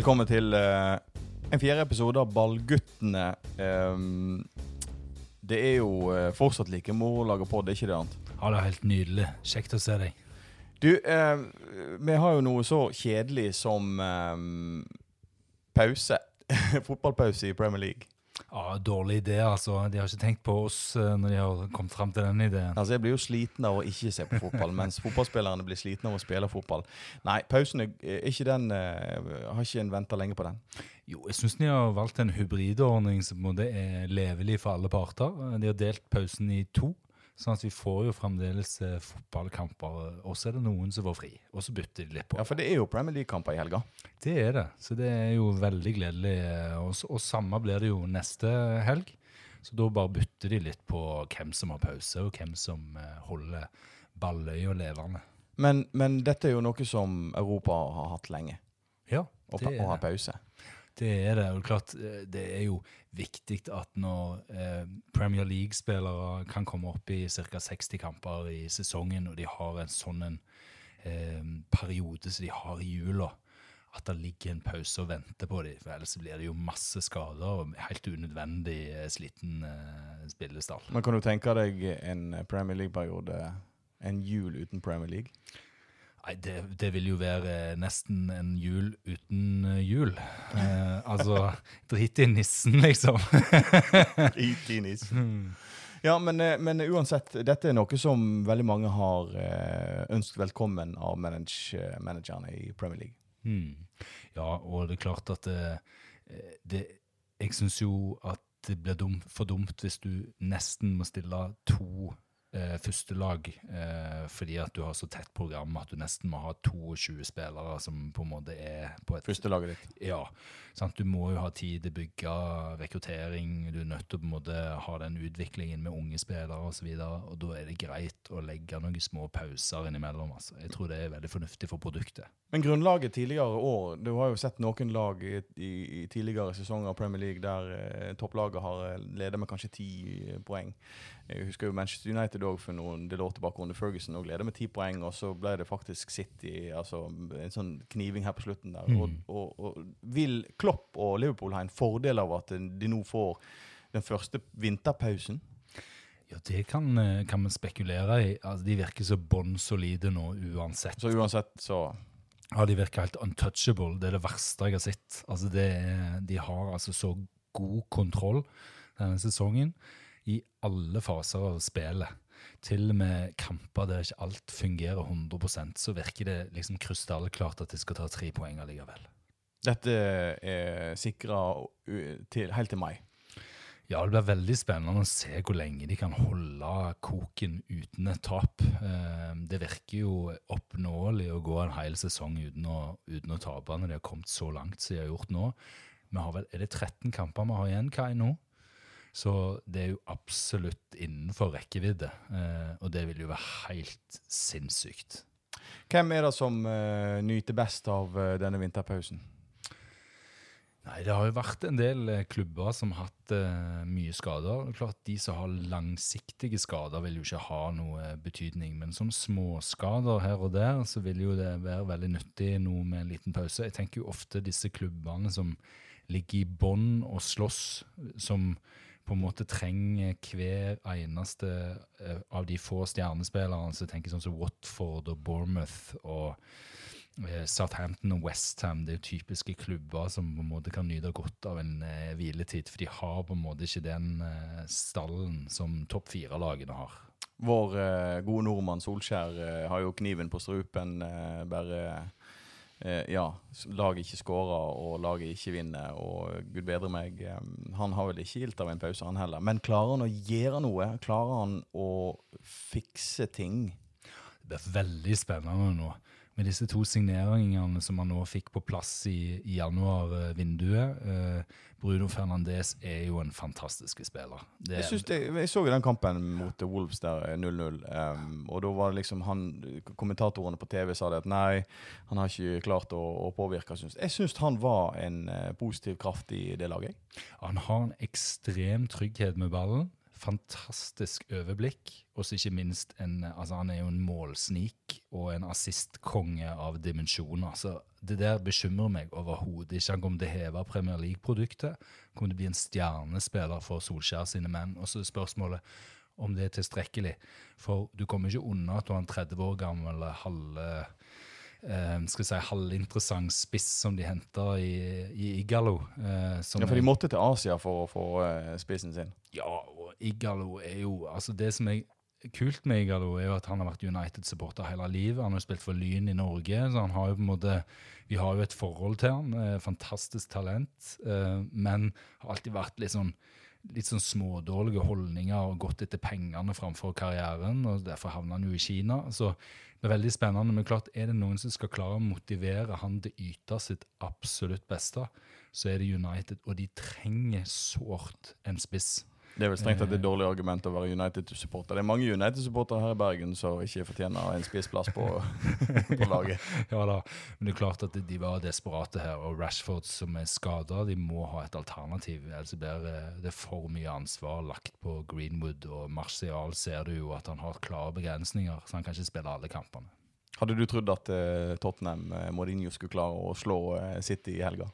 Velkommen til eh, en fjerde episode av Ballguttene. Ehm, det er jo eh, fortsatt like moro å lage pod, det ikke det annet? Ja, det er helt nydelig. Kjekt å se deg. Du, eh, vi har jo noe så kjedelig som ehm, pause. Fotballpause i Premier League. Ja, Dårlig idé, altså. De har ikke tenkt på oss eh, når de har kommet fram til den ideen. Altså, Jeg blir jo sliten av å ikke se på fotball, mens fotballspillerne blir slitne av å spille fotball. Nei, pausen er ikke den eh, Har ikke en venta lenge på den. Jo, jeg syns de har valgt en hybridordning som på en måte er levelig for alle parter. De har delt pausen i to, sånn at vi får jo fremdeles eh, fotballkamper. Og så er det noen som får fri, og så bytter de litt på. Ja, For det er jo Premier League-kamper i helga. Det er det, så det er jo veldig gledelig. Og, og samme blir det jo neste helg. Så da bare bytter de litt på hvem som har pause, og hvem som eh, holder balløya levende. Men, men dette er jo noe som Europa har hatt lenge. Ja, det pa- å ha er det. pause. Det er det. Og klart, eh, det er jo viktig at når eh, Premier League-spillere kan komme opp i ca. 60 kamper i sesongen, og de har en sånn eh, periode som de har i jula, at det ligger en pause og venter på dem. For ellers blir det jo masse skader og helt unødvendig eh, sliten eh, spillestall. Men kan du tenke deg en Premier League-periode, en jul uten Premier League? Nei, det, det vil jo være nesten en jul uten eh, jul. Eh, altså, drit i nissen, liksom. drit I nissen. Ja, men, eh, men uansett, dette er noe som veldig mange har eh, ønsket velkommen av manage, managerne i Premier League. Mm. Ja, og det er klart at det, det Jeg syns jo at det blir dum, for dumt hvis du nesten må stille to eh, førstelag eh, fordi at du har så tett program at du nesten må ha 22 spillere som på en måte er på et Førstelaget ditt. Ja. Sant? Du må jo ha tid til å bygge rekruttering. Du er nødt til å på en måte ha den utviklingen med unge spillere osv. Og, så og da er det greit å legge noen små pauser innimellom. Altså. Jeg tror det er veldig fornuftig for produktet. Men grunnlaget tidligere år Du har jo sett noen lag i, i, i tidligere sesonger av Premier League der eh, topplaget har eh, ledet med kanskje ti eh, poeng. Jeg husker jo Manchester United òg for noen del år tilbake under Ferguson og ledet med ti poeng, og så ble det faktisk City, altså en sånn kniving her på slutten der. Og, og, og vil Klopp og Liverpool ha en fordel av at de nå får den første vinterpausen? Ja, det kan, eh, kan vi spekulere i. Altså, de virker så bånn solide nå uansett. Så uansett så Ja, De virker helt untouchable. Det er det verste jeg har sett. Altså, det er, de har altså så god kontroll denne sesongen i alle faser av spillet. Til og med kamper der ikke alt fungerer 100% så virker det liksom krystallklart at de skal ta tre poeng allikevel. Dette er sikra til, helt til mai. Ja, det blir veldig spennende å se hvor lenge de kan holde koken uten et tap. Eh, Det virker jo oppnåelig å gå en hel sesong uten å, uten å tape når de har kommet så langt som de har gjort nå. Har vel, Er det 13 kamper vi har igjen, Kai, nå? Så det er jo absolutt innenfor rekkevidde. eh, Og det vil jo være helt sinnssykt. Hvem er det som eh, nyter best av eh, denne vinterpausen? Nei, Det har jo vært en del eh, klubber som har hatt mye skader. Klart De som har langsiktige skader, vil jo ikke ha noe betydning. Men som småskader her og der, så vil jo det være veldig nyttig noe med en liten pause. Jeg tenker jo ofte disse klubbene som ligger i bånn og slåss, som på en måte trenger hver eneste eh, av de få stjernespillerne. som tenker sånn som Watford og Bournemouth og eh, Southampton og Westham det er jo typiske klubber som på en måte kan nyte godt av en eh, hviletid, for de har på en måte ikke den eh, stallen som topp fire-lagene har. Vår eh, gode nordmann Solskjær eh, har jo kniven på strupen. bare eh, Ja, laget ikke skårer og laget ikke vinner, og gud bedre meg. eh, han har vel ikke gilt av en pause, han heller. Men klarer han å gjøre noe? Klarer han å fikse ting? Det er veldig spennende nå. Med disse to signeringene som han nå fikk på plass i, i januar-vinduet. Eh, Bruno Fernandes er jo en fantastisk spiller. Det, Jeg, det, jeg så jo den kampen mot Wolves der, eh, 0-0. Um, og da var det liksom han Kommentatorene på TV sa det at nei, han har ikke klart å, å påvirke. Synes. Jeg syns han var en eh, positiv kraft i det laget. Han har en ekstrem trygghet med ballen. Fantastisk overblikk, og ikke minst en altså Han er jo en målsnik og en assistkonge av dimensjoner. Så det der bekymrer meg overhodet ikke. Han kommer til å heve Premier League-produktet. Kommer til å bli en stjernespiller for Solskjær sine menn. Og så er spørsmålet om det er tilstrekkelig. For du kommer ikke unna at du har en 30 år gammel halve eh, skal si, halvinteressant spiss som de henter i, i Igalo. Eh, ja, For de måtte til Asia for å få eh, spissen sin? Ja, og Igalo er jo altså Det som er kult med Igalo, er jo at han har vært United-supporter hele livet. Han har spilt for Lyn i Norge, så han har jo på en måte vi har jo et forhold til han. Eh, fantastisk talent. Eh, men har alltid vært litt sånn litt sånn smådårlige holdninger og gått etter pengene framfor karrieren. og Derfor havna han jo i Kina. Så det er veldig spennende. Men klart, er det noen som skal klare å motivere han til å yte sitt absolutt beste, så er det United. Og de trenger sårt en spiss. Det er vel strengt tatt et dårlig argument å være United-supporter. Det er mange United-supportere her i Bergen som ikke fortjener en spissplass på, på, laget. Ja da, men det er klart at de var desperate her. Og Rashford som er skada, de må ha et alternativ. Ellers blir det for mye ansvar lagt på Greenwood. Og Martial ser du jo at han har klare begrensninger, så han kan ikke spille alle kampene. Hadde du trodd at uh, Tottenham Mourinho skulle klare å slå City i helga?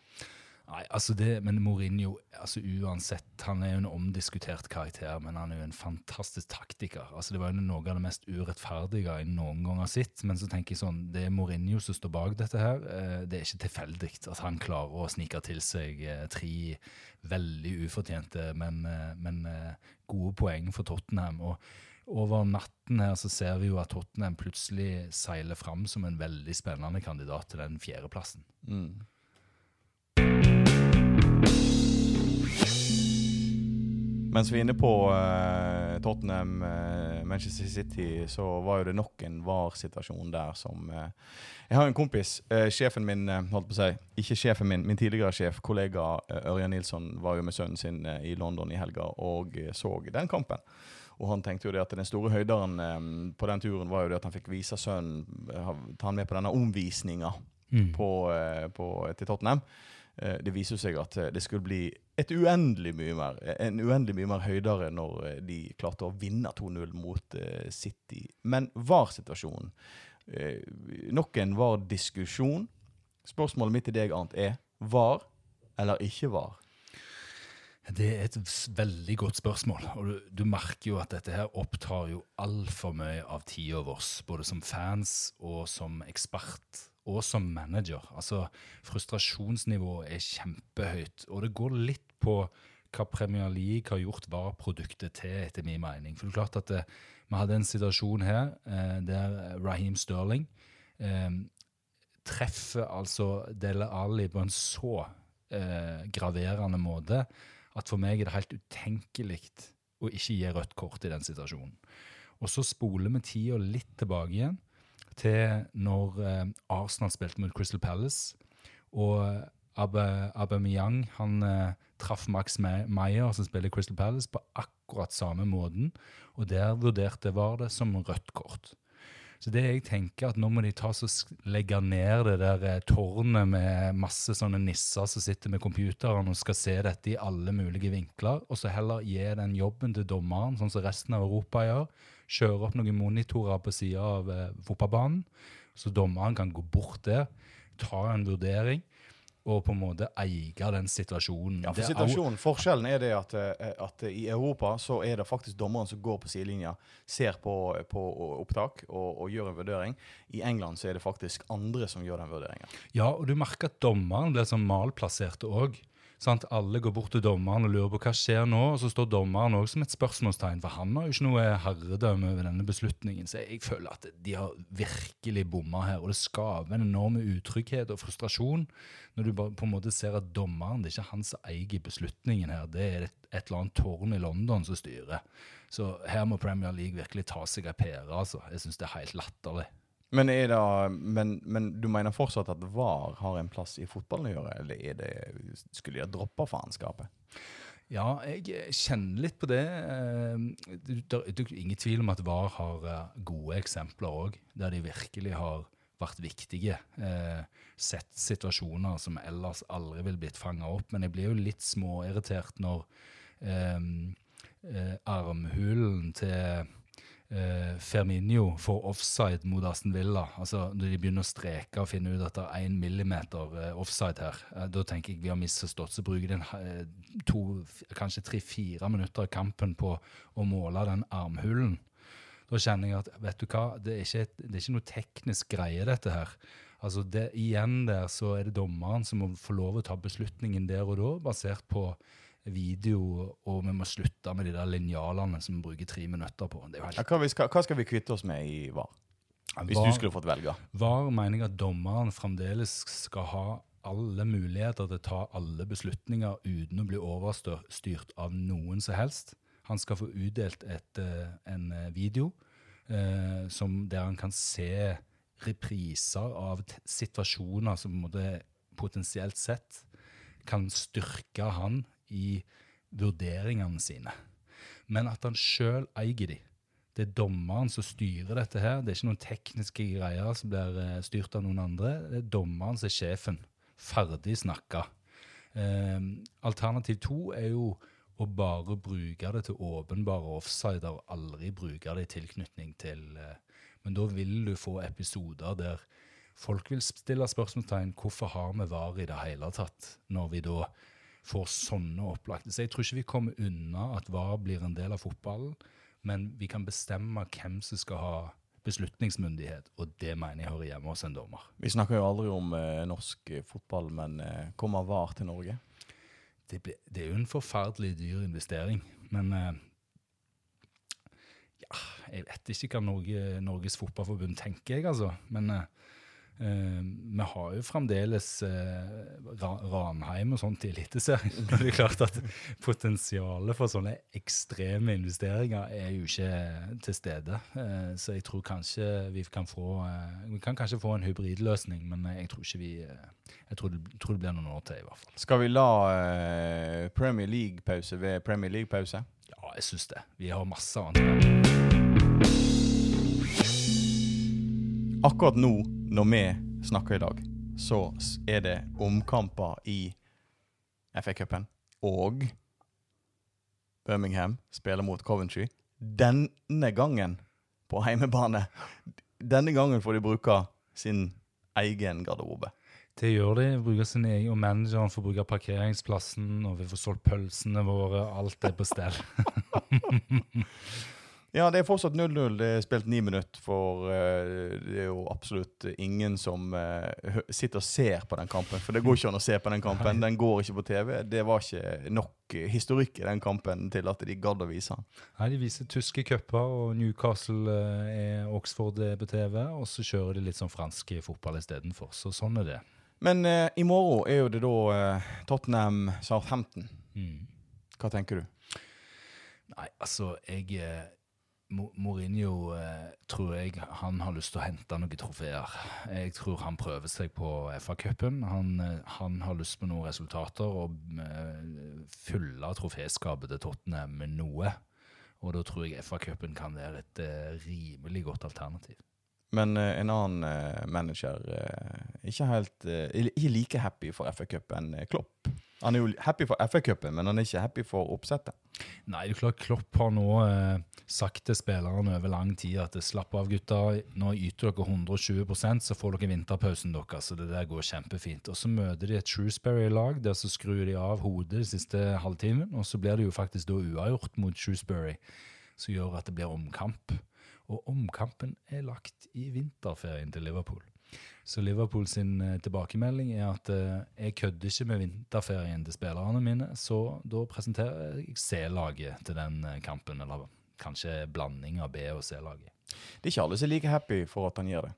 Nei, altså det, men Mourinho altså uansett, Han er jo en omdiskutert karakter, men han er jo en fantastisk taktiker. altså Det var jo noe av det mest urettferdige jeg noen gang har sett. Men så tenker jeg sånn, det er Mourinho som står bak dette her. Eh, det er ikke tilfeldig at han klarer å snike til seg eh, tre veldig ufortjente, men, eh, men gode poeng for Tottenham. og over natten her så ser vi jo at Tottenham plutselig seiler fram som en veldig spennende kandidat til den fjerdeplassen. Mm. Mens vi er inne på uh, Tottenham, uh, Manchester City, så var jo det nok en VAR-situasjon der som uh, Jeg har en kompis, sjefen min, holdt på å si, ikke sjefen min, min tidligere sjef, kollega Ørjan Nilsson, var jo med sønnen sin i London i helga og så den kampen. Og han tenkte jo det at den store høyderen på den turen var jo det at han fikk vise sønnen Ta han med på denne omvisninga mm. til Tottenham. Eh, det viser seg at eh, det skulle bli uendelig mer, en uendelig mye mer høydere når eh, de klarte å vinne 2-0 mot City. Men VAR-situasjonen Nok en VAR-diskusjon. Spørsmålet mitt til deg, Arnt, er VAR eller ikke VAR? Det er et veldig godt spørsmål. og Du, du merker jo at dette her opptar jo altfor mye av tida vår, både som fans og som ekspert og som manager. Altså, Frustrasjonsnivået er kjempehøyt. Og det går litt på hva Premier League har gjort VAR-produktet til, etter min mening. For det er klart at det, eh, Vi hadde en situasjon her eh, der Raheem Sterling eh, treffer altså Dele Ali på en så eh, graverende måte at for meg er det helt utenkelig å ikke gi rødt kort i den situasjonen. Og så spoler vi tida litt tilbake igjen til når eh, Arsenal spilte mot Crystal Palace. Og Aubameyang han eh, traff Max Meyer, som spiller Crystal Palace, på akkurat samme måten. Og der vurderte var det som rødt kort. Så det jeg tenker at nå må de ta så legge ned det der eh, tårnet med masse sånne nisser som sitter med computeren og skal se dette i alle mulige vinkler, og så heller gi den jobben til dommeren, sånn som resten av Europa gjør kjøre opp noen monitorer på sida av eh, fotballbanen, så dommeren kan gå bort der, ta en vurdering og på en måte eie den situasjonen. Ja, for situasjonen, Forskjellen er det at, eh, at, i Europa så er det faktisk dommeren som går på sidelinja, ser på, på opptak og, og, gjør en vurdering. I England så er det faktisk andre som gjør den vurderingen. Ja, og du merker at dommeren blir sånn malplassert òg. Sant? Alle går bort til dommeren og lurer på hva skjer nå, og så står dommeren også som et spørsmålstegn, for han har jo ikke noe herredømme over denne beslutningen. Så jeg føler at de har virkelig bomma her, og det skaper en enorm utrygghet og frustrasjon når du på en måte ser at dommeren det er ikke han som eier beslutningen her, det er et, et eller annet tårn i London som styrer. Så her må Premier League virkelig ta seg av pære. Altså. Jeg syns det er helt latterlig. Men, det, men, men, du mener fortsatt at VAR har en plass i fotballen å gjøre, eller det, skulle de ha droppa faenskapet? Ja, jeg kjenner litt på det. Eh, det er ingen tvil om at VAR har eh, gode eksempler òg, der de virkelig har vært viktige. Eh, sett situasjoner som ellers aldri ville blitt fanga opp. Men jeg blir jo litt småirritert når armhulen til eh, Firmino får offside mot Aston Villa. Altså Når de begynner å streke og finne ut at det er én millimeter eh, offside her, eh, da tenker jeg vi har misforstått. Så bruker de eh, to, kanskje tre-fire minutter av kampen på å måle den armhulen. Da kjenner jeg at vet du hva, det er ikke, et, det er ikke noe teknisk greie, dette her. Altså det, Igjen der så er det dommeren som må få lov å ta beslutningen der og da, basert på video, og vi må slutte med de der linjalene som vi bruker tre minutter på. Det jo Ja, hva, vi skal, hva skal vi kvitte oss med i VAR? Hvis Var- du skulle fått velge. Var mener jeg at dommeren fremdeles skal ha alle muligheter til å ta alle beslutninger uten å bli overstyrt av noen som helst. Han skal få utdelt et, eh, en eh, video eh, som, der han kan se repriser av situasjoner som potensielt sett kan styrke han i vurderingene sine. Men at han sjøl eier de. Det er dommeren som styrer dette her. Det er ikke noen tekniske greier som blir eh, styrt av noen andre. Det er dommeren som er sjefen. Ferdig snakka. Eh, alternativ to er jo å bare bruke det til åpenbare offsider aldri bruke det i tilknytning til eh, Men da vil du få episoder der folk vil stille spørsmålstegn hvorfor har vi VAR i det hele tatt, når vi da får sånne opplagte. Så jeg tror ikke vi kommer unna at VAR blir en del av fotballen, men vi kan bestemme hvem som skal ha beslutningsmyndighet, og det mener jeg hører hjemme hos en dommer. Vi snakker jo aldri om eh, norsk fotball, men eh, kommer VAR til Norge? Det, ble, det er jo en forferdelig dyr investering, men eh, ja, jeg vet ikke hva Norge, Norges Fotballforbund tenker, jeg, altså. Men eh, eh, vi har jo fremdeles eh, Ranheim og sånt i Eliteserien. Det er klart at potensialet for sånne ekstreme investeringer er jo ikke til stede. Eh, så jeg tror kanskje vi kan få eh, Vi kan kanskje få en hybridløsning, men jeg tror ikke vi eh, Jeg tror det, tror det blir noen år til, i hvert fall. Skal vi la eh, Premier League-pause ved Premier League-pause? Ja, jeg syns det. Vi har masse annet. Akkurat nå, når vi snakker i dag, så er det omkamper i FA-cupen. Og Birmingham spiller mot Coventry. Denne gangen på heimebane. Denne gangen får de bruke sin egen garderobe. Det gjør de. Bruker sin egen, og manageren får bruke parkeringsplassen, og vi får solgt pølsene våre. Alt er på stell. Ja, det er fortsatt 0-0. Det er spilt ni minutter, for eh, det er jo absolutt ingen som eh, sitter og ser på den kampen. For det går ikke an å se på den kampen. Den går ikke på TV. Det var ikke nok historikk i den kampen til at de gadd å vise den. Nei, De viser tyske cuper, og Newcastle eh, er Oxford er på TV. Og så kjører de litt sånn fransk fotball istedenfor. Så sånn er det. Men eh, i morgen er jo det da eh, Tottenham-Southampton. Mm. Hva tenker du? Nei, altså, jeg Mourinho eh, tror jeg han har lyst til å hente noen trofeer. Jeg tror han prøver seg på FA-cupen. Han, eh, han har lyst på noen resultater og eh, fylle troféskapet til Tottenham med noe. Og da tror jeg FA-cupen kan være et eh, rimelig godt alternativ. Men uh, en annen uh, manager eh, ikke helt Ikke like happy for FA-cupen enn Klopp. Han er jo happy for FA-cupen, men han er ikke happy for oppsettet. Nei, det er klart Klopp har nå eh, sagt til spillerne over lang tid at slapp av, gutter. Nå yter dere 120% så får dere vinterpausen deres. Så det der går kjempefint. Og så møter de et Shrewsbury-lag, der så skrur de av hodet den siste halvtimen. Og så blir det jo faktisk da uavgjort mot Shrewsbury, som gjør at det blir omkamp. Og omkampen er lagt i vinterferien til Liverpool. Så Liverpool sin eh, tilbakemelding er at eh, jeg kødder ikke med vinterferien til spillerne mine, så da presenterer jeg C-laget til den eh, kampen, eller kanskje blanding av B- og C-laget. Det er ikke alle som er like happy for at han gjør det.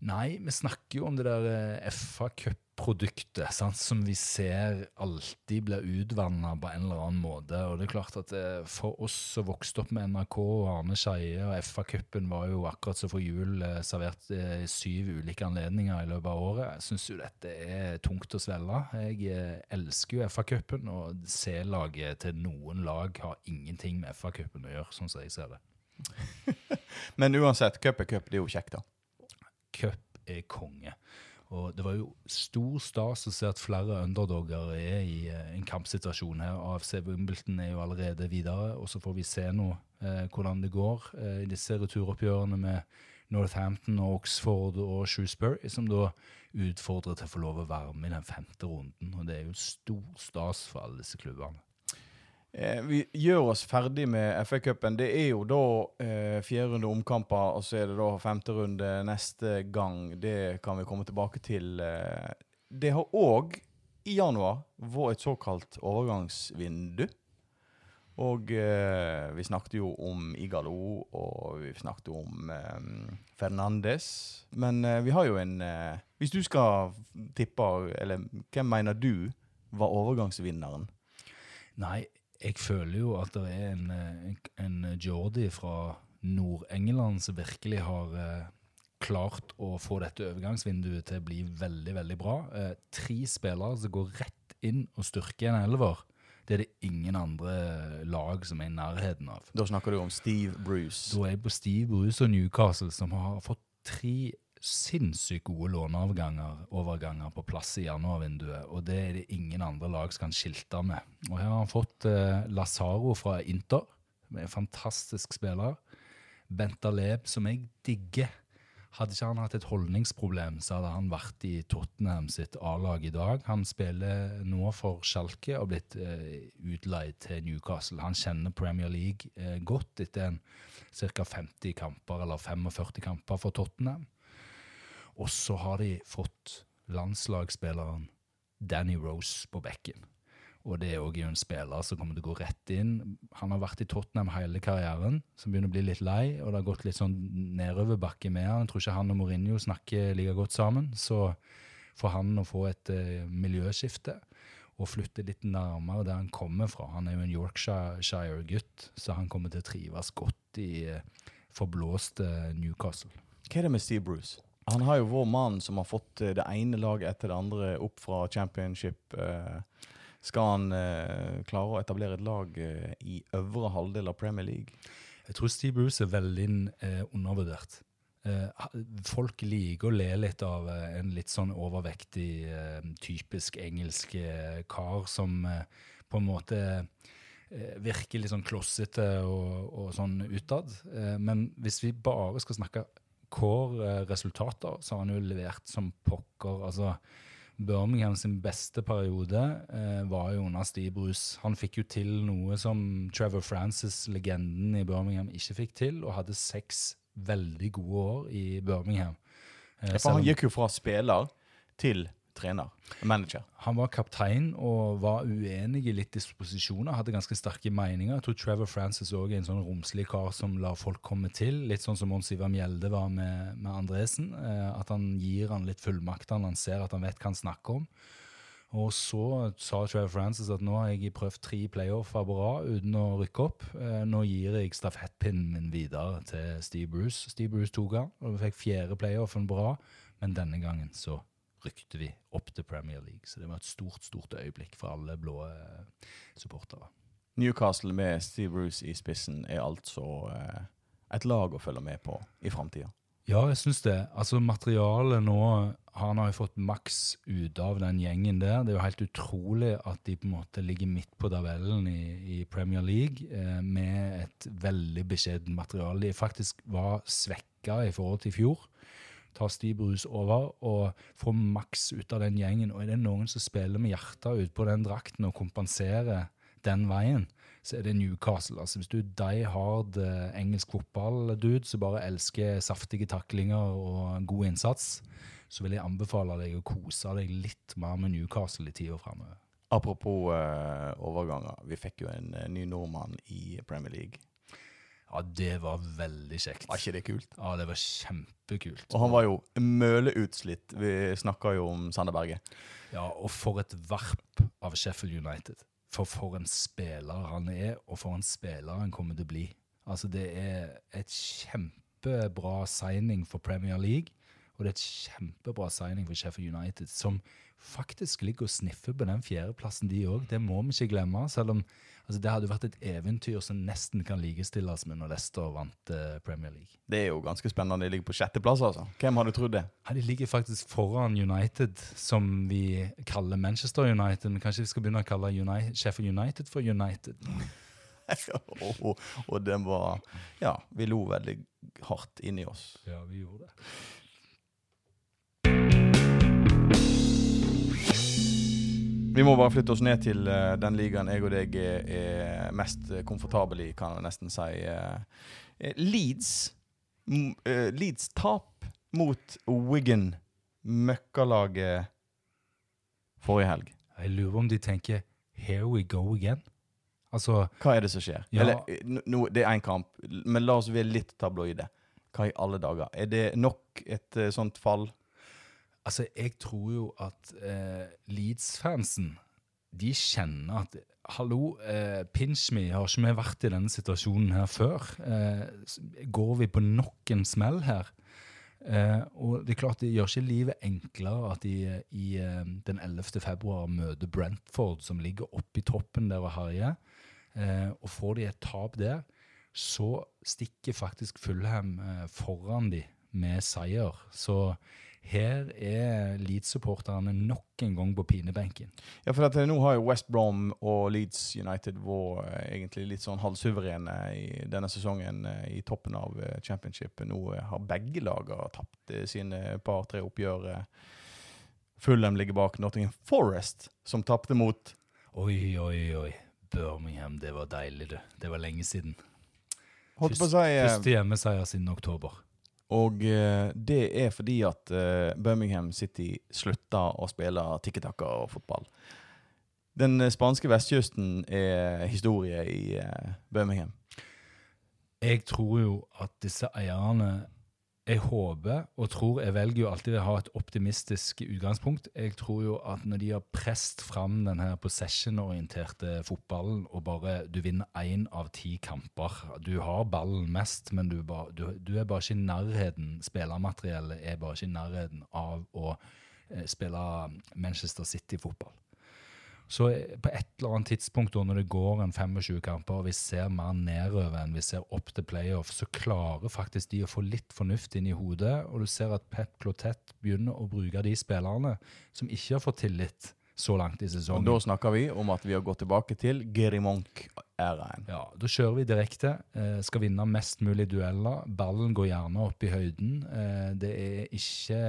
Nei, vi snakker jo om det der eh, FA Cup-produktet, som vi ser alltid blir utvanna på en eller annen måte. Og det er klart at eh, for oss som vokste opp med NRK og Arne Skeie, og FA-cupen var jo akkurat som for jul eh, servert i syv ulike anledninger i løpet av året. Jeg syns jo dette er tungt å svelge. Jeg elsker jo FA-cupen, og C-laget til noen lag har ingenting med FA-cupen å gjøre, sånn som jeg ser det. Men uansett, cup er cup. Det er jo kjekt, da. Cup er konge. Og det var jo stor stas å se at flere underdogger er i eh, en kampsituasjon her. AFC Wimbledon er jo allerede videre, og så får vi se nå eh, hvordan det går eh, i disse returoppgjørene med Northampton og Oxford og Shrewsbury, som da utfordrer til å få lov å være med i den femte runden. Og det er jo stor stas for alle disse klubbene. Eh, vi gjør oss ferdig med FA-cupen. Det er jo da eh, fjerde runde omkamper, og så er det da femte runde neste gang. Det kan vi komme tilbake til. Eh, det har òg i januar vært et såkalt overgangsvindu. Og eh, vi snakket jo om Igalo, og vi snakket om eh, Fernandes. Men eh, vi har jo en eh, Hvis du skal tippe, eller hvem mener du var overgangsvinneren? Nei, jeg føler jo at det er en, en, en Jordi fra Nord-England som virkelig har eh, klart å få dette overgangsvinduet til å bli veldig, veldig bra. Eh, tre spillere som går rett inn og styrker en elver. Det er det ingen andre lag som er i nærheten av. Da snakker du om Steve Bruce. Da er jeg på Steve Bruce og Newcastle, som har fått tre sinnssykt gode låneoverganger på plass i januarvinduet, og det er det ingen andre lag som kan skilte med. Og Her har han fått eh, Lazaro fra Inter, er en fantastisk spiller. Bentaleb, som jeg digger. Hadde ikke han hatt et holdningsproblem, så hadde han vært i Tottenham sitt A-lag i dag. Han spiller nå for Schalke og blitt eh, utleid til Newcastle. Han kjenner Premier League eh, godt etter ca. 50 kamper eller 45 kamper for Tottenham. Og så har de fått landslagsspilleren Danny Rose på bekken. Og det er òg en spiller som kommer til å gå rett inn. Han har vært i Tottenham hele karrieren, som begynner å bli litt lei, og det har gått litt sånn nedoverbakke med han. Jeg tror ikke han og Mourinho snakker like godt sammen. Så for han å få et uh, miljøskifte og flytte litt nærmere der han kommer fra Han er jo en Yorkshire-gutt, så han kommer til å trives godt i uh, forblåste Newcastle. Hva er det med Steve Bruce? Han har jo vår mann som har fått eh, det ene laget etter det andre opp fra championship. Uh, skal han eh, klare å etablere et lag eh, i øvre halvdel av Premier League? Jeg tror Steve Bruce er veldig eh, undervurdert. Eh, folk liker å le litt av eh, en litt sånn overvektig, eh, typisk engelsk kar som på en måte virker litt sånn klossete og, og sånn utad. men hvis vi bare skal snakke core-resultater, så har han jo levert som pokker. altså Birmingham sin beste periode eh, var jo under Steve Bruce. Han fikk jo til noe som Trevor Francis, legenden i Birmingham, ikke fikk til, og hadde seks veldig gode år i Birmingham. Eh, ja, for han gikk jo fra spiller til trener, manager. Han var kaptein og var uenig i litt disposisjoner. Hadde ganske sterke meninger. Jeg tror Trevor Francis òg er en sånn romslig kar som lar folk komme til. Litt sånn som Mons Ivar Mjelde var med, med Andresen. Eh, at han gir han litt fullmakter han ser at han vet hva han snakker om. Og så sa Trevor Francis at nå har jeg prøvd tre playoffer bra uten å rykke opp. Eh, nå gir jeg stafettpinnen min videre til Steve Bruce. Steve Bruce tok han, og vi fikk fjerde playoffen bra, men denne gangen så rykte vi opp til Premier League. Så det var et stort stort øyeblikk for alle blå eh, supportere. Newcastle med Steve Bruce i spissen er altså eh, et lag å følge med på i framtida. Ja, jeg syns det. Altså Materialet nå Han har jo fått maks ut av den gjengen der. Det er jo helt utrolig at de på en måte ligger midt på tabellen i, i Premier League eh, med et veldig beskjedent materiale. De faktisk var svekka i forhold til i fjor tar Steve Bruce over og får maks ut av den gjengen. Og er det noen som spiller med hjertet ut på den drakten og kompenserer den veien, så er det Newcastle. Altså Hvis du er die hard eh, engelsk fotball-dude som bare elsker saftige taklinger og god innsats, så vil jeg anbefale deg å kose deg litt mer med Newcastle i tida framover. Apropos eh, overganger. Vi fikk jo en uh, ny nordmann i Premier League. Ja, det var veldig kjekt. Var ikke det kult? Ja, det var kjempekult. Og han var jo møleutslitt. Vi snakka jo om Sander Berge. Ja, og for et varp av Sheffield United. For for en spiller han er, og for en spiller han kommer til å bli. Altså, det er et kjempebra signing for Premier League. Og det er et kjempebra signing for Sheffield United, som faktisk ligger og sniffer på den fjerdeplassen, de òg. Det må vi ikke glemme. selv om altså, Det hadde vært et eventyr som nesten kan likestilles med når Leicester vant eh, Premier League. Det er jo ganske spennende. De ligger på sjetteplass, altså. Hvem hadde trodd det? Ja, de ligger faktisk foran United, som vi kaller Manchester United. Men kanskje vi skal begynne å kalle United, Sheffield United for United? og, og, og den var Ja, vi lo veldig hardt inni oss. Ja, vi gjorde det. Vi må bare flytte oss ned til uh, den ligaen jeg og deg er, er mest komfortabel i, kan jeg nesten si. Eh, eh, Leeds. M uh, Leeds tap mot Wigan, møkkalaget, forrige helg. Jeg lurer om de tenker 'here we go again'. Altså, Hva er det som skjer? Ja. Eller, eh, nå- det er én kamp, men la oss være litt tabloide. Hva i alle dager? Er det nok et eh, sånt fall? Altså jeg tror jo at eh, Leeds-fansen de kjenner at Hallo, eh, pinch me, har ikke vi vært i denne situasjonen her før? Eh, går vi på nok en smell her? Eh, og det er klart det gjør ikke livet enklere at de i eh, den 11. februar møter Brentford, som ligger oppe i toppen der og herjer. Eh, og får de et tap der, så stikker faktisk Fulham eh, foran de med seier. Så her er Leeds-supporterne nok en gang på pinebenken. Ja, for at, eh, Nå har jo West Brom og Leeds United vært eh, egentlig litt sånn halvsuverene i denne sesongen eh, i toppen av championship. Nå har begge lagene tapt sine par-tre oppgjør. Fulham ligger bak Nottingham Forest, som tapte mot Oi, oi, oi. Birmingham, det var deilig, du. Det var lenge siden. Å si Første hjemmeseier siden oktober. Og eh, det er fordi at eh, Birmingham City slutta å spille tikketakka-fotball. Den eh, spanske vestkysten er historie i Birmingham. Jeg tror jo at disse eierne Jeg håper og tror Jeg velger jo alltid å ha et optimistisk utgangspunkt. Jeg tror jo at når de har presset fram den her possession-orienterte fotballen, og bare du vinner én av ti kamper Du har ballen mest, men du, bare, du, du er bare ikke i nærheten Spillermateriellet er bare ikke i nærheten av å eh, spille Manchester City-fotball. Så eh, på et eller annet tidspunkt når det går en 25 kamper, og vi ser mer nedover enn vi ser opp til playoff, så klarer faktisk de å få litt fornuft inn i hodet, og du ser at Pep Clotet begynner å bruke de spillerne som ikke har fått tillit så langt i sesongen. Og da snakker vi om at vi har gått tilbake til Geri Monk-æraen. Ja, Da kjører vi direkte. Eh, skal vinne mest mulig dueller. Ballen går gjerne opp i høyden. Eh, det er ikke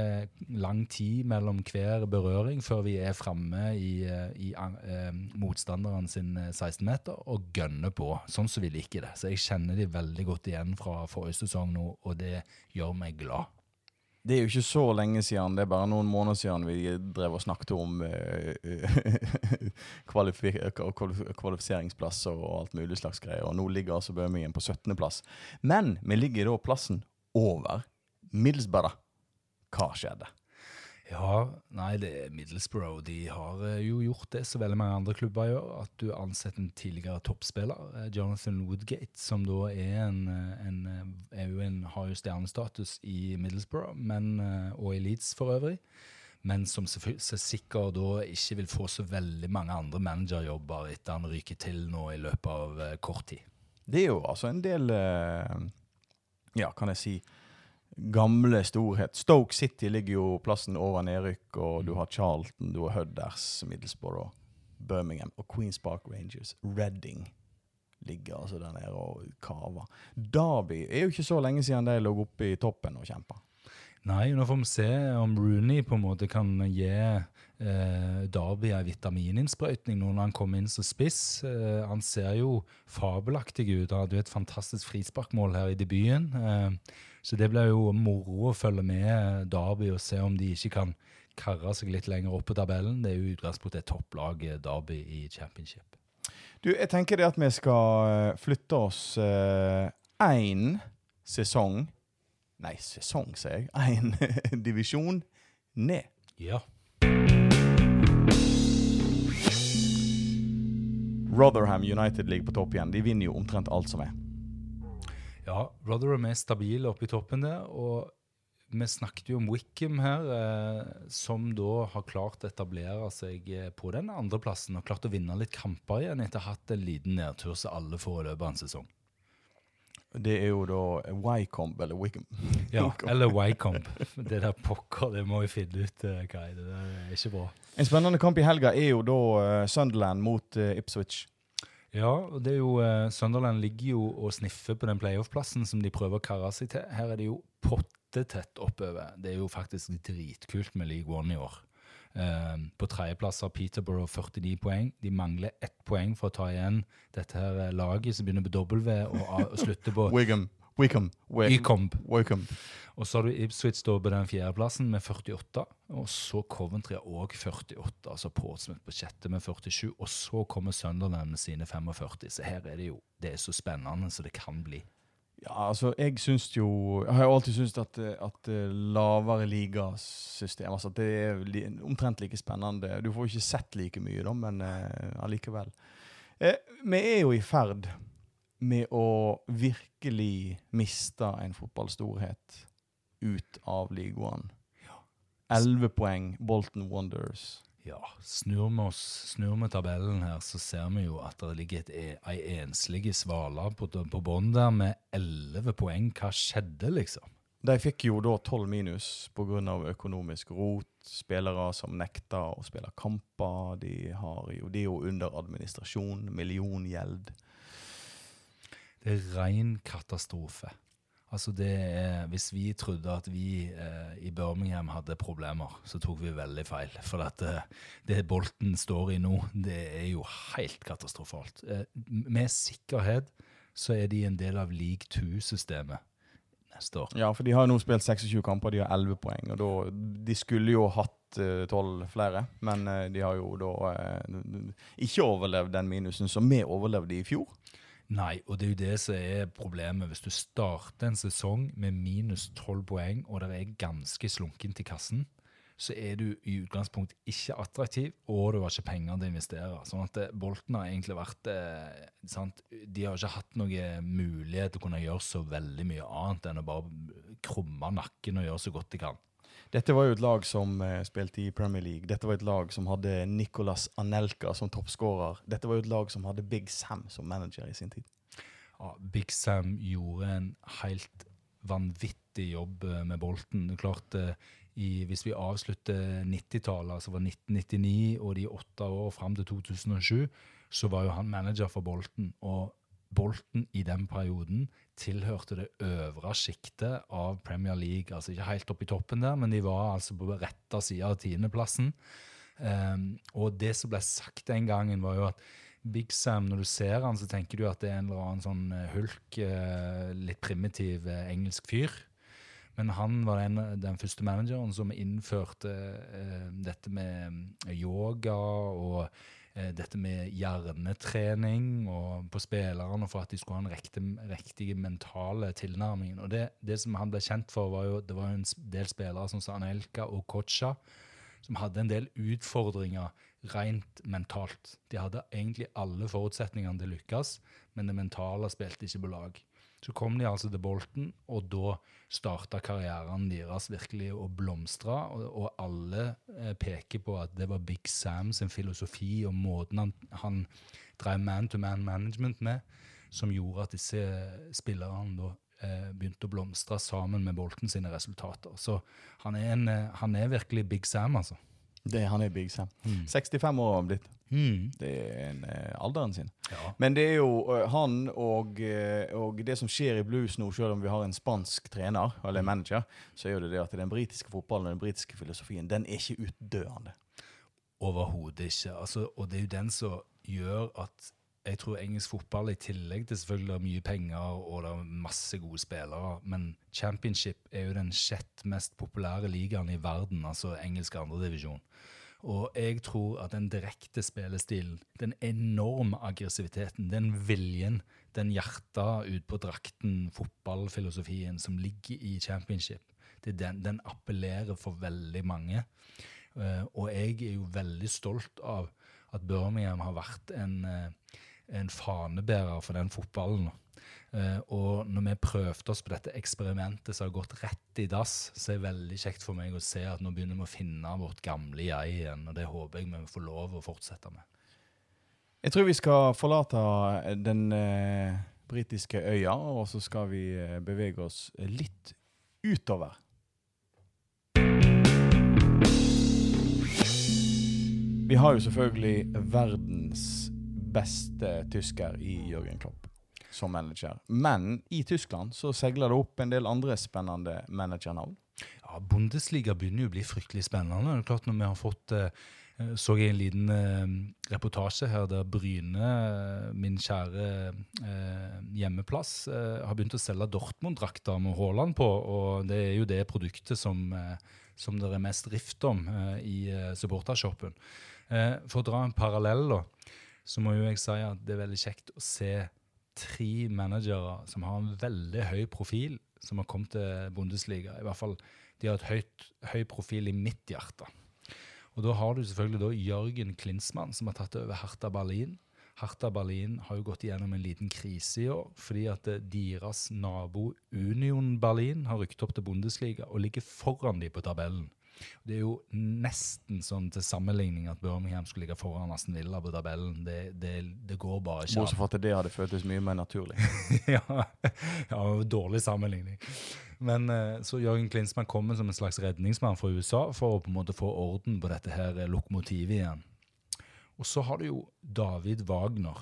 lang tid mellom hver berøring før vi er framme i, eh, i eh, motstanderen sin eh, 16-meter og gønner på, sånn som vi liker det. Så jeg kjenner de veldig godt igjen fra forrige sesong nå, og det gjør meg glad. Det er jo ikke så lenge siden, det er bare noen måneder siden vi drev og snakket om uh, kvalif- kvalifiseringsplasser og alt mulig slags greier. Og nå ligger altså Birmingham på 17. plass. Men vi ligger da plassen over Middlesbrough. Hva skjedde? Ja, nei, det er Middlesbrough. De har eh, jo gjort det så veldig mange andre klubber gjør, at du ansetter en tidligere toppspiller, eh, Jonathan Woodgate, som da er en, eh, en, er jo en, har jo stjernestatus i Middlesbrough, men, og i Leeds for øvrig, men som sikkert da ikke vil få så veldig mange andre managerjobber etter han ryker til nå i løpet av kort tid. Det er jo altså en del Ja, kan jeg si gamle storhet. Stoke City ligger jo plassen over nedrykk, og du har Charlton, du har Hudders, Middlesbrough, Birmingham og Queens Park Rangers. Reading ligger altså der nede og kaver. Derby er jo ikke så lenge siden de lå oppe i toppen og kjempa. Nei, nå får vi se om Rooney på en måte kan gi eh, Derby en vitamininnsprøytning nå når han kommer inn som spiss. Eh, han ser jo fabelaktig ut. Han hadde jo et fantastisk frisparkmål her i debuten. Eh, så det blir jo moro å følge med Derby og se om de ikke kan karre seg litt lenger opp på tabellen. Det er jo utgangspunktet et topplag, eh, Derby, i championship. Du, jeg tenker det at vi skal eh, flytte oss én sesong Nei, sesong, sier jeg. Én divisjon ned. Ja. Rotherham United ligger på topp igjen. De vinner jo omtrent alt som er. Ja, Rotherham er stabile oppe i toppen der, og vi snakket jo om Wickham her, eh, som da har klart å etablere seg eh, på den andreplassen og klart å vinne litt kamper igjen etter å ha hatt en liten nedtur som alle får i løpet av en sesong. Det er jo da Wycombe, eller Wickham. Ja, Eller Wycombe. Det der pokker, det må vi finne ut Kai. er. Det der er ikke bra. En spennende kamp i helga er jo da eh, Sunderland mot eh, Ipswich. Ja, og det er jo eh, Sunderland ligger jo og sniffer på den playoff-plassen som de prøver å karre seg til. Her er det jo pottetett oppover. Det er jo faktisk dritkult med League One i år. Eh, på tredjeplass har Peterborough 49 poeng. De mangler ett poeng for å ta igjen dette her eh, laget som begynner på W og, og slutter på Wigham. Wickham. Wycombe. Wycombe. Og så har du Ipswich på den fjerdeplassen med 48. Og så Coventry òg 48. Altså Portsmouth på sjette med 47. Og så kommer Sunderland med sine 45. Så her er det jo Det er så spennende så det kan bli. Ja, altså, jeg syns jo Jeg har jo alltid syntes at, at eh, lavere ligasystem altså det er omtrent like spennende. Du får jo ikke sett like mye, da, men eh, allikevel. Eh, vi er jo i ferd med å virkelig miste en fotballstorhet ut av ligaen. Elleve poeng, Bolton Wonders. Ja, snur vi oss, snur vi tabellen her, så ser vi jo at det ligger et, e- ei enslig svale på, på bånn der med elleve poeng. Hva skjedde, liksom? De fikk jo da tolv minus pga. økonomisk rot. Spillere som nekta å spille kamper. De, har jo, de er jo under administrasjon. Milliongjeld. Det er ren katastrofe. Altså det er, Hvis vi trodde at vi eh, i Birmingham hadde problemer, så tok vi veldig feil. For at eh, det Bolten står i nå, det er jo helt katastrofalt. Eh, med sikkerhet så er de en del av league two-systemet neste år. Ja, for de har jo nå spilt 26 kamper, de har 11 poeng. Og da, de skulle jo hatt uh, 12 flere, men uh, de har jo da uh, ikke overlevd den minusen som vi overlevde i fjor. Nei, og det er jo det som er problemet. Hvis du starter en sesong med minus 12 poeng, og det er ganske slunkent i kassen, så er du i utgangspunkt ikke attraktiv, og du har ikke penger til å investere. Sånn at eh, Bolten har egentlig vært eh, sant? De har ikke hatt noen mulighet til å kunne gjøre så veldig mye annet enn å bare krumme nakken og gjøre så godt de kan. Dette var jo et lag som eh, spilte i Premier League. Dette var et lag som hadde Nicolas Anelka som toppskårer. Dette var jo et lag som hadde Big Sam som manager i sin tid. Ja, Big Sam gjorde en helt vanvittig jobb eh, med Bolten. Klart, eh, i, Hvis vi avslutter 90-tallet, altså var 1999 og de åtte år fram til 2007, så var jo han manager for Bolten. Og Bolten i den perioden tilhørte det øvre sjiktet av Premier League. Altså ikke helt oppe i toppen der, men de var altså på rette sida av tiendeplassen. Um, og det som ble sagt den gangen, var jo at Big Sam, når du ser han, så tenker du at det er en eller annen sånn eh, hulk, eh, litt primitiv eh, engelsk fyr. Men han var den, den første manageren som innførte uh, dette med yoga og dette med hjernetrening på spillerne for at de skulle ha en riktig, riktige mentale tilnærming. Og det, det som han ble kjent for, var jo det var en del spillere som Sanelka og Kocha, som hadde en del utfordringer rent mentalt. De hadde egentlig alle forutsetningene til å lykkes, men det mentale spilte ikke på lag. Så kom de altså til Bolten, og da starta karrieren deres virkelig å blomstre. Og, og alle eh, peker på at det var Big Sam sin filosofi og måten han, han drev man-to-man management med, som gjorde at disse spillerne da eh, begynte å blomstre sammen med Bolten sine resultater. Så han er, en, eh, han er virkelig Big Sam, altså. Det, han er Big Sam. 65 år har han blitt. Mm. Det er en, eh, alderen sin. Ja. Men det er jo eh, han og, eh, og det som skjer i blues nå, selv om vi har en spansk trener, eller manager, så er jo det det at den britiske fotballen og den britiske filosofien, den er ikke utdøende. Overhodet ikke. Altså, og det er jo den som gjør at jeg tror engelsk fotball, i tillegg til selvfølgelig er mye penger og det er masse gode spillere, men championship er jo den sjett mest populære ligaen i verden, altså engelsk andredivisjon. Og jeg tror at den direkte spillestilen, den enorme aggressiviteten, den viljen, den hjertet ut på drakten, fotballfilosofien som ligger i championship, den, den appellerer for veldig mange. Eh, og jeg er jo veldig stolt av at Birmingham har vært en, eh, en fanebærer for den fotballen. Eh, og når vi prøvde oss på dette eksperimentet som har gått rett i dass, så er det veldig kjekt for meg å se at nå begynner vi å finne vårt gamle jeg igjen. Og det håper jeg vi får lov å fortsette med. Jeg tror vi skal forlate den eh, britiske øya, og så skal vi eh, bevege oss litt utover. Vi har jo selvfølgelig verdens beste tysker i Jørgen Klopp som manager. Men i Tyskland så seiler det opp en del andre spennende managernavn. Ja, Bundesliga begynner jo å bli fryktelig spennende. Det er klart Når vi har fått eh, så jeg en liten eh, reportasje her der Bryne, eh, min kjære hjemmeplass, har begynt å selge Dortmund-drakter med Haaland på. Og det er jo det produktet som, som det er mest rift om i supportershoppen. For å dra en parallell, da, så må jo jeg si at det er veldig kjekt å se tre managere som har en veldig høy profil, som har kommet til Bundesliga. I hvert fall de har et høyt, høy profil i mitt hjerte. Og da har du selvfølgelig da Jørgen Klinsmann, som har tatt over Hertha Berlin. Hertha Berlin har jo gått igjennom en liten krise i år, fordi at eh, deres nabo Union Berlin har rykket opp til Bundesliga og ligger foran de på tabellen. Det er jo nesten sånn til sammenligning at Birmingham skulle ligge foran Aston Villa på tabellen. Det, det, det går bare ikke Bortsett fra at det hadde føltes mye mer naturlig. ja, ja, dårlig sammenligning. Men eh, så Jørgen Klinsmann kommer som en slags redningsmann fra USA for å på en måte få orden på dette her lokomotivet igjen. Og så har du jo David Wagner,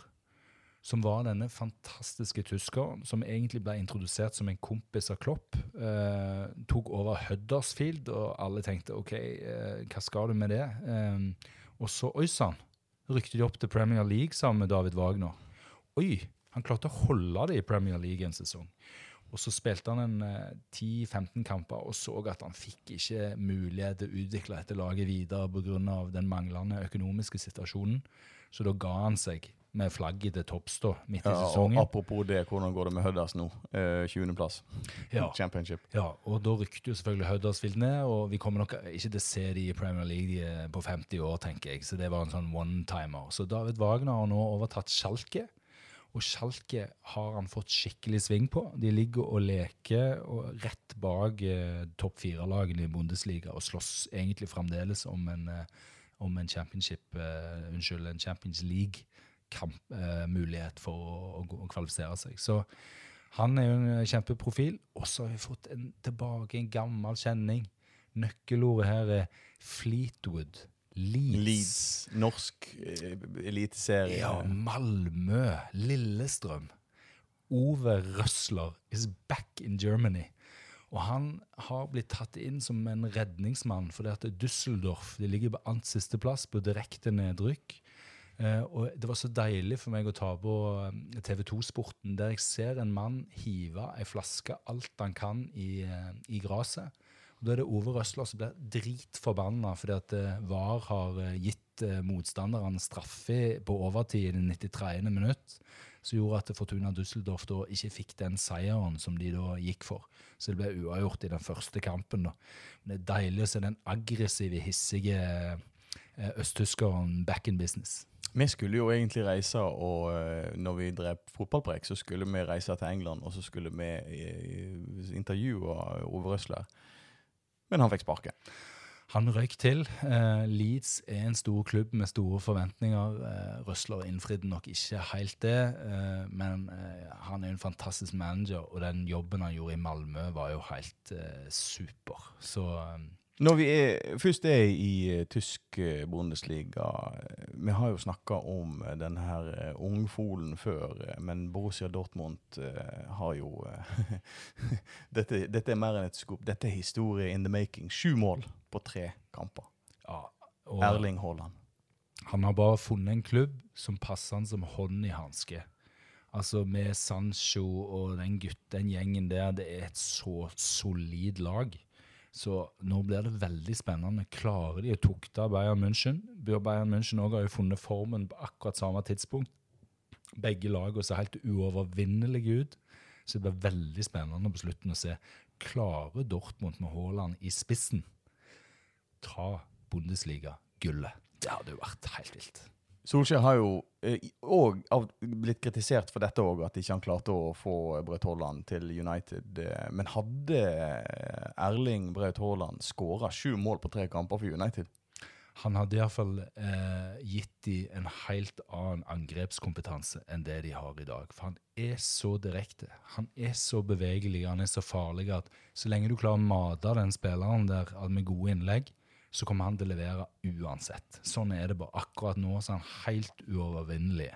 som var denne fantastiske tyskeren som egentlig ble introdusert som en kompis av Klopp. Eh, tok over Huddersfield, og alle tenkte OK, eh, hva skal du med det? Eh, og så, oi sann, rykte de opp til Premier League sammen med David Wagner. Oi, han klarte å holde det i Premier League en sesong. Og så spilte han en eh, 10-15 kamper og så at han fikk ikke mulighet til å utvikle dette laget videre pga. den manglende økonomiske situasjonen. Så da ga han seg med flagget til topps midt i Ja, og apropos det, hvordan går det med Hudders nå? Eh, 20.-plass. Ja. Championship. Ja, og da rykte jo selvfølgelig Huddersfield ned, og vi kommer nok ikke til å se de i Premier League er på 50 år, tenker jeg. Så det var en sånn one-timer. Så David Wagner har nå overtatt Schalke, og Schalke har han fått skikkelig sving på. De ligger og leker og rett bak eh, topp fire-lagene i Bundesliga og slåss egentlig fremdeles om en, eh, om en championship, eh, unnskyld, en Champions League-mulighet for å, å, å kvalifisere seg. Så han er jo en kjempeprofil. Og så har vi fått en, tilbake en gammel kjenning. Nøkkelordet her er Fleetwood. Leeds. Leeds. Norsk eh, eliteserie. Ja, Malmö. Lillestrøm. Ove Røsler is back in Germany. Og han har blitt tatt inn som en redningsmann, fordi at Düsseldorf de ligger på ant sisteplass på direkte nedrykk. Eh, og det var så deilig for meg å ta på eh, TV 2-sporten, der jeg ser en mann hive ei flaske alt han kan i, eh, i gresset. Da er det Ove Røsler som blir dritforbanna fordi at VAR har gitt motstanderne straffe på overtid i det 93. minutt, som gjorde at Fortuna Düsseldorf da ikke fikk den seieren som de da gikk for. Så det ble uavgjort i den første kampen. da. Men det er deilig å se den aggressive, hissige østtyskeren back in business. Vi skulle jo egentlig reise, og eh, når vi drev fotballpreik, så skulle vi reise til England, og så skulle vi eh, intervjue Ove Røsler. Men han fikk sparken. Han røyk til. Uh, Leeds er en stor klubb med store forventninger. Uh, Røsler innfridde nok ikke helt det, uh, men han er en fantastisk manager, og den jobben han gjorde i Malmö, var jo helt super. Så Når vi er, først er i eh, tysk eh, Bundesliga eh, Vi har jo snakka om denne her ungfolen før, men Borussia Dortmund har jo dette, dette er mer enn et skop. Dette er historie in the making. Sju mål på tre kamper. ja. Erling Haaland. han har bare funnet en klubb som passer han som hånd i hanske. Altså med Sancho og den gutten, den gjengen der, det er et så solid lag. Så nå blir det veldig spennende. Klarer de å tukte Bayern München? Bayern München også har jo funnet formen på akkurat samme tidspunkt. Begge lagene ser helt uovervinnelige ut. Så det blir veldig spennende på slutten å se. Klarer Dortmund med Haaland i spissen ta Bundesliga-gullet? Det hadde jo vært helt vilt. Solskjær har jo òg blitt kritisert for dette òg, at ikke han klarte å få Braut Haaland til United. Eh, Men hadde eh, Erling Braut Haaland skåra sju mål på tre kamper for United? Han hadde iallfall eh, gitt de en helt annen angrepskompetanse enn det de har i dag. For han er så direkte, han er så bevegelig, han er så farlig at så lenge du klarer å mate den spilleren der med gode innlegg, så kommer han til å levere uansett. Sånn er det bare. Akkurat nå så er han helt uovervinnelig.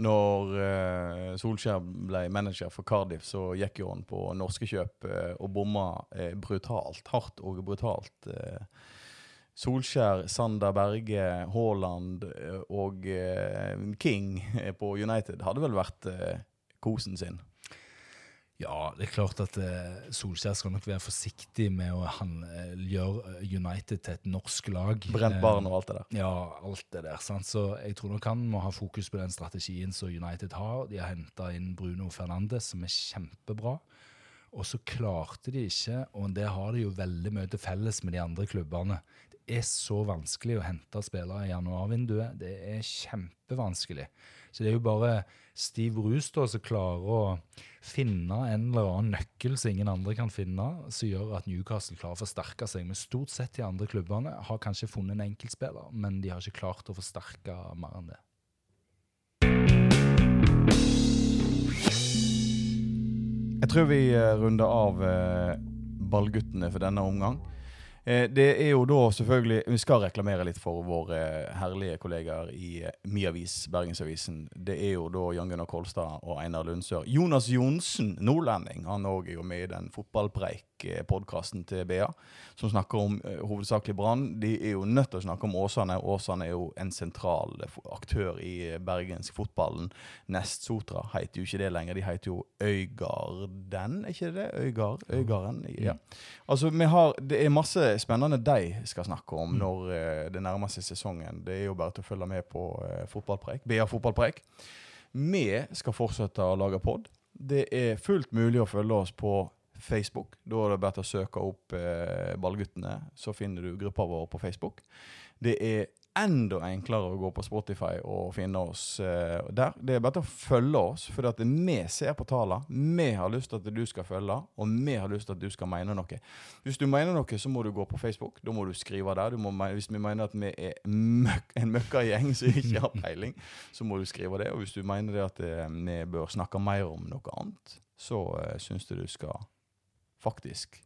Når eh, Solskjær ble manager for Cardiff, så gikk jo han på norske kjøp eh, og bomma eh, brutalt. Hardt og brutalt. Eh. Solskjær, Sander Berge, Haaland eh, og eh, King på United hadde vel vært kosen sin. Ja, det er klart at eh, Solskjær skal nok være forsiktig med å han, eh, gjøre United til et norsk lag. Brent Eh, barn og alt det der. Ja, alt det der. sant? Så jeg tror nok han må ha fokus på den strategien som United har. De har henta inn Bruno Fernandes, som er kjempebra. Og så klarte de ikke, og det har de jo veldig mye til felles med de andre klubbene. Er så vanskelig å hente spillere i januarvinduet. Det er kjempevanskelig. Så det er jo bare Steve rus da, som klarer å finne en eller annen nøkkel som ingen andre kan finne, som gjør at Newcastle klarer å forsterke seg. Men stort sett de andre klubbene har kanskje funnet en enkeltspiller, men de har ikke klart å forsterke mer enn det. Jeg tror vi eh, runder av eh, ballguttene for denne omgang. Eh, det er jo da selvfølgelig Vi skal reklamere litt for våre eh, herlige kollegaer i MIAVIS, Mi avis, Bergensavisen. Det er jo da Jan Gunnar Kolstad og Einar Lundsør. Jonas Johnsen, nordlending, han òg er jo med i den fotballpreik-podkasten til BA, som snakker om uh, hovedsakelig Brann. De er jo nødt til å snakke om Åsane. Åsane er jo en sentral aktør i eh, bergensk fotballen. Nest Sotra heter jo ikke det lenger, de heter jo Øygarden, er ikke det? Øygard? Øygarden? Ja. Altså, vi har, Det er masse spennende de skal snakke om når uh, det nærmer seg sesongen. Det er jo bare til å følge med på uh, fotballpreik. BA fotballpreik. Vi skal fortsette å lage pod. Det er fullt mulig å følge oss på Facebook. Da er det bare å søke opp eh, Ballguttene, så finner du gruppa vår på Facebook. Det er enda enklere å gå på Spotify og finne oss eh, der. Det er bare å følge oss, for at vi ser på tallene. Vi har lyst til at du skal følge, og vi har lyst til at du skal mene noe. Hvis du mener noe, så må du gå på Facebook. Da må du skrive der. Du må, hvis vi mener at vi er møk, en møkkagjeng som ikke har peiling, så må du skrive det. Og hvis du mener at eh, vi bør snakke mer om noe annet, så eh, syns du du skal faktisk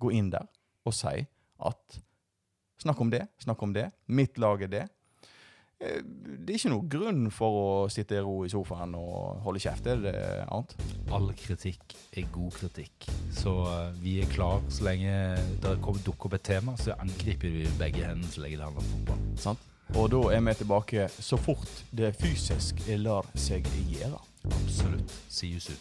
gå inn der og si at Snakk om det, snakk om det. Mitt lag er det. Eh, Det er ikke noe grunn for å sitte i ro i sofaen og holde kjeft. Er det annet? All kritikk er god kritikk. Så eh, vi er klar så lenge det kommer- dukker opp et tema, så angriper vi begge hendene så lenge det handler om fotball. Sant? Og da er vi tilbake så fort det fysisk lar seg gjøre. Absolutt. See you soon.